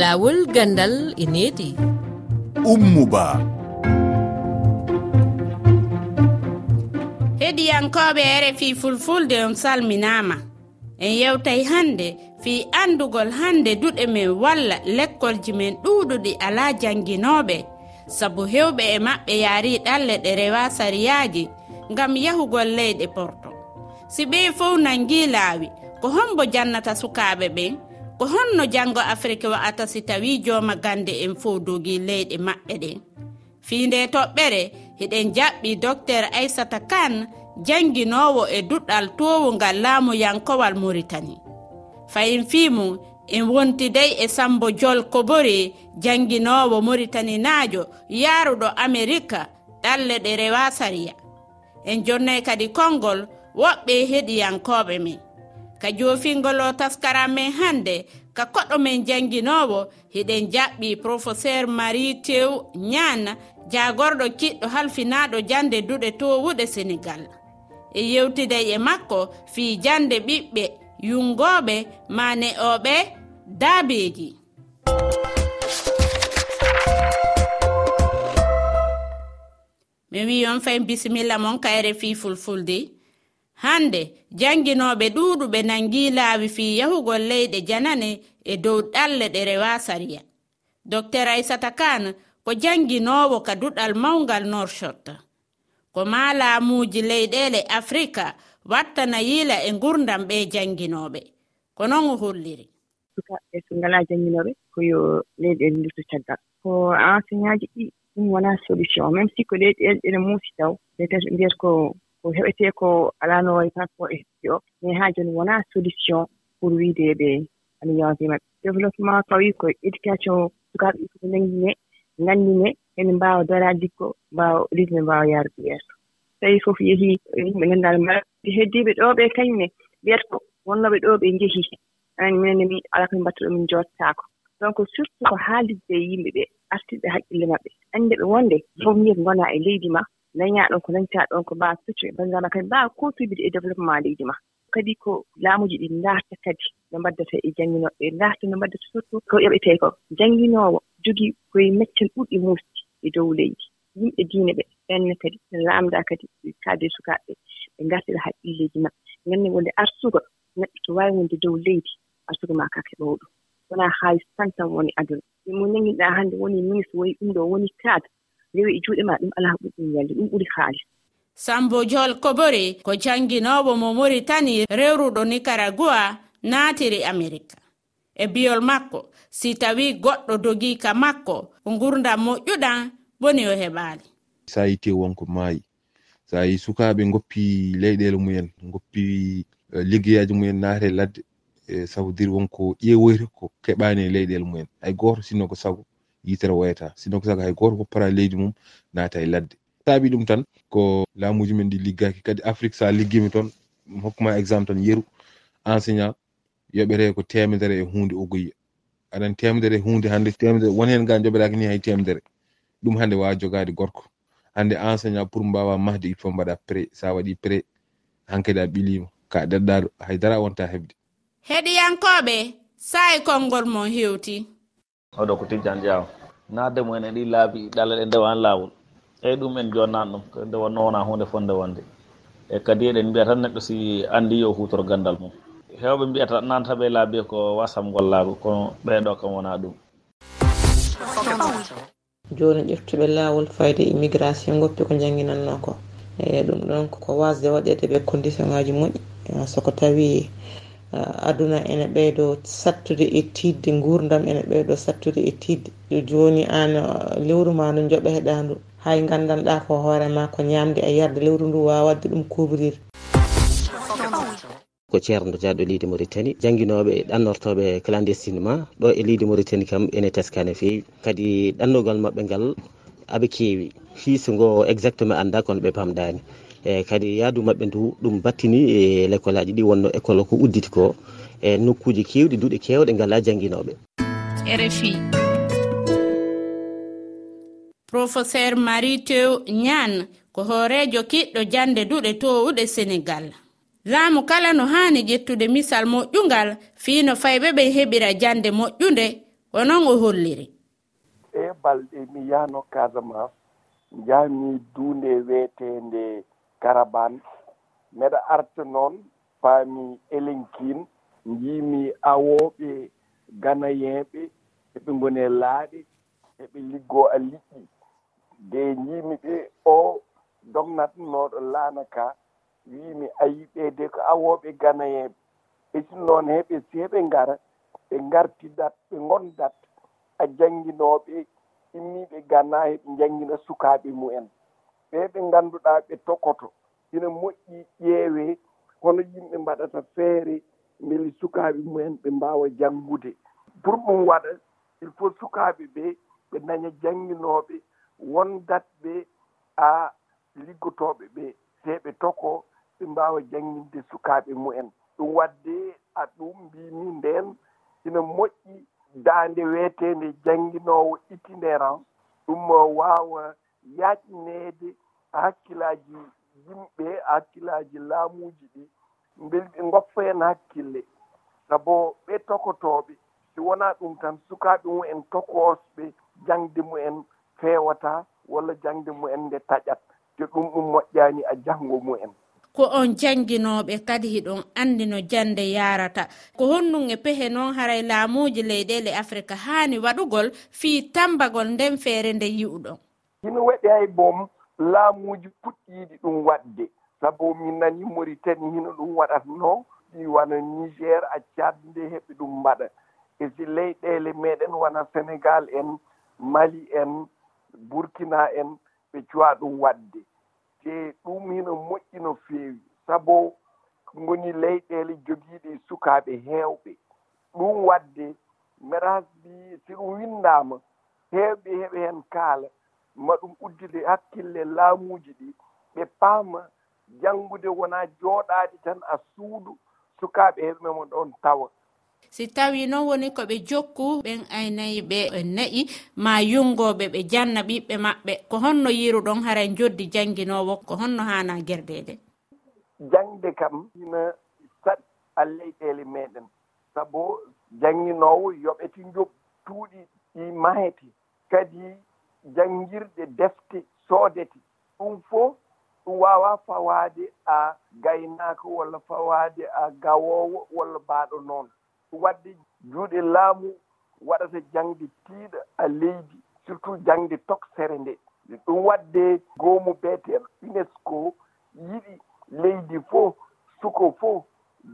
laawol gandal e needi. Ummuba. Heɗiyankoɓe rfi fulfulde on salminama en yewtay hannde fi andugol hannde duɗe men walla lekkolji men ɗuuɗuɗi alaa jannginoɓe sabu hewɓe e maɓɓe yaari ɗalle ɗe rewa sariyaji ngam yahugol leyɗe porto. Si ɓey fof nangi laawi ko hombo jannata sukaaɓe ɓen ko honno janngo afrique wa'ata si tawi jooma gande en fow dogi leyɗe maɓɓe ɗen fiinde toɓɓere hiɗen jaɓɓi docteur aissata kane jannginowo e duɗɗal towungal laamuyankowal maritani fayin fimu en wontidey e sambo jol kobori jannginowo muritaninajo yaaruɗo amerika ɗalle ɗe rewa sariya. En jonnay kadi konngol woɓɓe heɗiyankoɓe men. ka joofingol o taskaran men hannde ka koɗɗo men jannginowo hiɗen jaɓɓi professeur marie tew nyan jagorɗo kiɗɗo halfinaɗo jande duɗe towuɗe sénégal e yewtiday e makko fii jande ɓiɓɓe yungoɓe mane'oɓe daabeji mi wi on fay bisimilla mon kayre fii fulfulde. hande janginoɓe ɗuɗuɓe nangi laawi fi yahugol leyɗe janane e dow ɗalle ɗe rewa sariya. Dr aissata kan ko janginowo ka duɗal mawgal norshot ko ma laamuji leyɗele afrika wattana yiila e gurdam ɓe janginoɓe. Ko noon o holliri? Sukaɓe so ngala jannginoɓe koyo leyɗele ndurta caggal. Ko enseignant ji ɗi ɗum wona solution. Même si ko leyɗele ɗene muusi taw peut être mbiyata ko ko heɓetee ko alaa no wayi passeport esti o. Mais haa jooni wonaa solution pour wiide ɓe ana yawde maɓɓe. Développement fawii ko éducation sukaaɓe ɗi koko nanngine nganndine hene mbaawa daraade jikko mbaawa lidde mbaawa yaarude yeeso. Tawii fof yehii yimɓe nganndaa no mbaɗi heddiiɓe ɗoo ɓe kañumne mbiyata ko wonnooɓe ɗoo ɓe njehii. Anani minenne mi alaa ko min mbatta ɗo min njoottaako. Donc surtout ko haaldidde e yimɓe ɓe artirɓe haqqille maɓɓe. Annde ɓe wonde fof mbiyata ngonaa e leydi maa dañaa ɗon ko dañtaa ɗon ko mbawa suttude e ma kadi mbawa contribude e développement leydi ma. Kadi ko laamuji ɗi ndaarta kadi no mbaddata e jannginoɓe ndaarta no mbaddata surtout ko yoɓetee ko jannginoowo jogii koye meccel ɓurɗi muusdi e dow leydi. Yimɓe diine ɓe ɓenne kadi ne laamdaa kadi kaade sukaaɓe ɓe ngartira haqqilleeji maɓɓe ngannde wonde arsugo neɗɗo to waawi wonde dow leydi arsugo maa kaa heɓoo ɗum. Wonaa haalis tan tan woni aduna. Mo nanginɗaa hannde woni ministre woni ɗum ɗo woni cadre rewi e juuɗe ma ɗum alaa ɓuri ɗum welde ɗum ɓuri haali. Sambo jol kobore ko jannginowo mo maritani rewruɗo nicaragua naatiri amerika. E biyol makko si tawi goɗɗo dogii ka makko ngurdam moƴƴuɗan boni o heɓaali. So yi tew wonko maayi. So yi sukaaɓe goppi leyɗeele mumen goppi eh, liggeyaji mumen naate ladde. Eh, e sabu diri wonko ƴeewoyta ko keɓaani e leyɗeele mumen. Hay gooto sinno ko sago. yitere wayata. Sinon ko saka hay goto woppata leydi mum naata e ladde. Saabi ɗum tan ko laamuji men ɗi liggaki. Kadi afrique sa liggimi toon hokkuma exemple tan yeru. Enseignant yoɓete ko temedere e hunde ogoyya aɗan temedere e hunde hande temedere won hen ga joɓeɗaki ni hay temedere. Ɗum hande wawa jogade gorko. Hande enseignant pour mbawa mahde il faut mbaɗa pré sa waɗi pré hankkadi a ɓilima ka ɗeɗɗaɗo haydara wonta heɓde. Heɗiyankoɓe sa'i konngol mon hewti. oɗo ko tijjan jaw nadde mumen en e ɗi laabi ɗalal ɗe ndewan laawol. Eyyi ɗum en jonnan ɗum nde wonno wona hunde fonde wonde e kadi eɗen mbiya tan neɗɗo si andi yo hutoro gandal mum. Hewɓe mbiyata nantaɓe laabi e ko wasam gollago kono ɓeɗo kam wona ɗum. Joni ƴeftuɓe laawol fayde immigration goppi ko jangguinanno ko. E ɗum ɗon ko wasde waɗede ɓe condition ngaji moƴƴi. Soko tawi Ah, aduna ene ɓeydo sattude e tidde gurdam ene ɓeydo sattude e tidde. Joni an ah, lewru ma ndu joɓa heɗandu hay gandanɗa ko hoorema ko ñamde e yarde lewru ndu wawa wadde ɗum couvrir ko ceerno jaaɗo leydi mauritanie jangguinoɓe e ɗannortoɓe clandestinement ɗo e leydi mauritanie kam ene teskane fewi kadi ɗannogal mabɓe ngal aɓe keewi. Hiiso ngo exactement anda kono ɓe pamdani e kadi yaadu maɓɓe ndu ɗum battini e l' école aji ɗi wonno école ko udditi ko e nokkuji kewɗi duuɗi kewɗe ngala jangguinoɓe rfi professeur marie tew ñane ko hoorejo kiɗɗo jande duɗe towuɗe sénégal. Laamu kala no haani ƴettude misal moƴƴungal fiino fayɓe ɓe heɓira jande moƴƴunde onon o holliri. E balɗe mi yahno casamance jami duunde weetende karaban. Meɗa arta noon paami elenkin jiimi awooɓe ganayeeɓe eɓe ngoni e laaɗe eɓe liggoo a liƴƴi. De jiimi ɓe o domnatnoɗo laana ka wiimi ayi ɓeyde ko awooɓe ganayeeɓe. E sin noon heɓe si heɓe ngara ɓe ngartidat ɓe ngondat a jannginooɓe immiiɓe gana heɓe janngina sukaaɓe mumen ɓe ɓe ngannduɗaa ɓe tokoto. Ina moƴƴi ƴeewe hono yimɓe mbaɗata feere mbeli sukaaɓe mumen ɓe mbaawa janngude. Pour ɗum waɗa il faut sukaaɓe ɓee ɓe daña jannginooɓe wondatɓe a liggotooɓe ɓee te ɓe tokoo ɓe mbaawa jannginde sukaaɓe mumen. Ɗum waɗde a ɗum mbimi ndeen ina moƴƴi daande weeteende jannginoowo itinérance ɗum waawa yaaƴneede hakkillaaji yimɓe hakkillaaji laamuuji ɗi belɗi goppa heen hakkille. Sabu ɓe tokotooɓe si wonaa ɗum tan sukaaɓe mumen tokoosɓe jangde mumen feewataa walla jangde mumen nde taƴat. Te ɗum ɗum moƴƴaani a janngo mumen ko on jannginooɓe kadi hiɗon anndi no jannde yaarata. Ko honnun e pehe noon haray laamuuji leyɗeele afrique haani waɗugol fii tambagol nden feere nde yi'uɗon. Hino waɗi hay bom laamuuji puɗɗiiɗi ɗum waɗde. Sabu min nani maritani hino ɗum waɗatnoo ɗi wana nigér a accad nde heɓi ɗum mbaɗa. E si leyɗeele meeɗen wona sénégal en mali en burkina en ɓe cuwa ɗum waɗde. Te ɗum hino moƴƴi no feewi. Sabu ngoni leyɗeele jogiiɗi sukaaɓe heewɓe. Ɗum waɗde miras mbi si ɗum winndaama heewɓe heɓe heen kaala. ma ɗum uddide hakkille laamuuji ɗi ɓe paama janngude wonaa jooɗaade tan a suudu sukaaɓe heɓe mo ɗon tawa. Si tawi noon woni ko ɓe jokku ɓen aynayiɓe en na'i ma yungoɓe ɓe janna ɓiɓɓe maɓɓe ko honno yiruɗon haren joddi jannginowo ko honno hana gerdede jangde kam ina saɗ alleyɗele meɗen sabu jannginowo yoɓeti job tuuɗi ɗi mahete kadi janngirde defte soodete. Ɗum fof ɗum wawa fawaade a gaynaako walla fawaade a gawowo walla mbaaɗo noon. Ɗum wadde juuɗe laamu waɗata jangde tiiɗa a leydi surtout jangde toksere nde. Ɗum wadde goomu beeteɗo unesco yiɗi leydi fof suko fof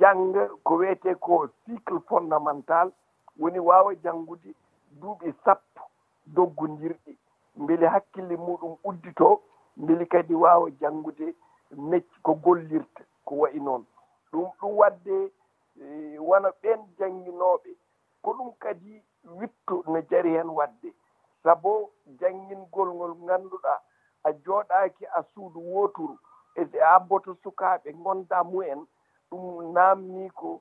jannga ko wiyete ko cycle fondamental. Woni waawa janngude duuɓi sappo doggondirɗi mbele hakkille muɗum uddito mbele kadi wawa janngude mecci ko gollirta ko wayi noon. Ɗum ɗum wadde e, wona ɓen janginoɓe ko ɗum kadi wittu no jari hen wadde. Sabo janngingol ngol ganduɗa a jooɗaaki a suudu wooturu e a boto sukaɓe gonda mumen ɗum namni ko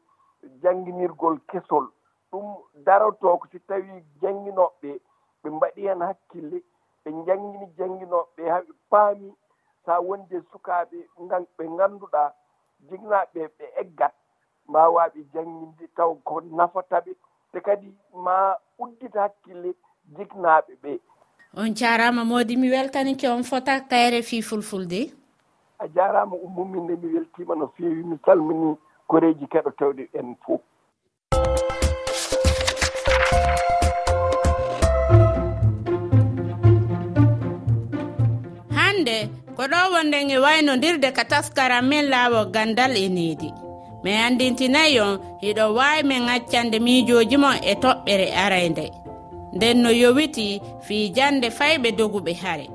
jannginirgol kesol. Ɗum daroto ko si tawii janginoɓe ɓe mbaɗi hen hakkille ɓe janngini jannginoɓe haɓe paami so a wondi e sukaaɓe ngan ɓe ngannduɗaa jignaaɓe ɓe eggat mbawa ɓe jannginde taw ko nafata ɓe. Te kadi ma uddita hakkille jignaaɓe ɓe. On jarama modi mi weltanike on fota kayre fi fulfulde. A jarama ummuminde mi weltima no feewi mi salmini koreji keɗotewɗe en fof goɗowo wonden e waynodirde ka taskaran min laawo gandal e needi. Mi andintinayi on hiɗo wawi min accande miijoji mon e toɓɓere araynde. Nden no yowiti fii jande fayɓe doguɓe hare.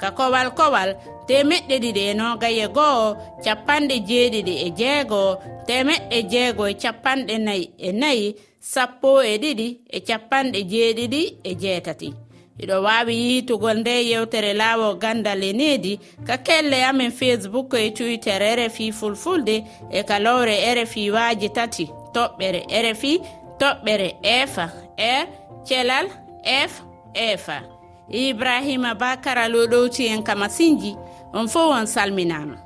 Ka kowal kowal temeɗɗe ɗiɗi e nogaye goho capanɗe jeeɗiɗi e jeegoo temeɗɗe jeego e capanɗe nayi e nayi sappo e ɗiɗi e capanɗe jeeɗiɗi e jeetati. iɗo wawi yiitugol nde yewtere laawo gandal e needi ka kelle amen facebook e twitter rfi fulfulde e kalowre rfi waaji tati toɓɓere rfi toɓɓere efa e thelal f efa ibrahima bakara lo ɗowti en kamasinji on fo on salminama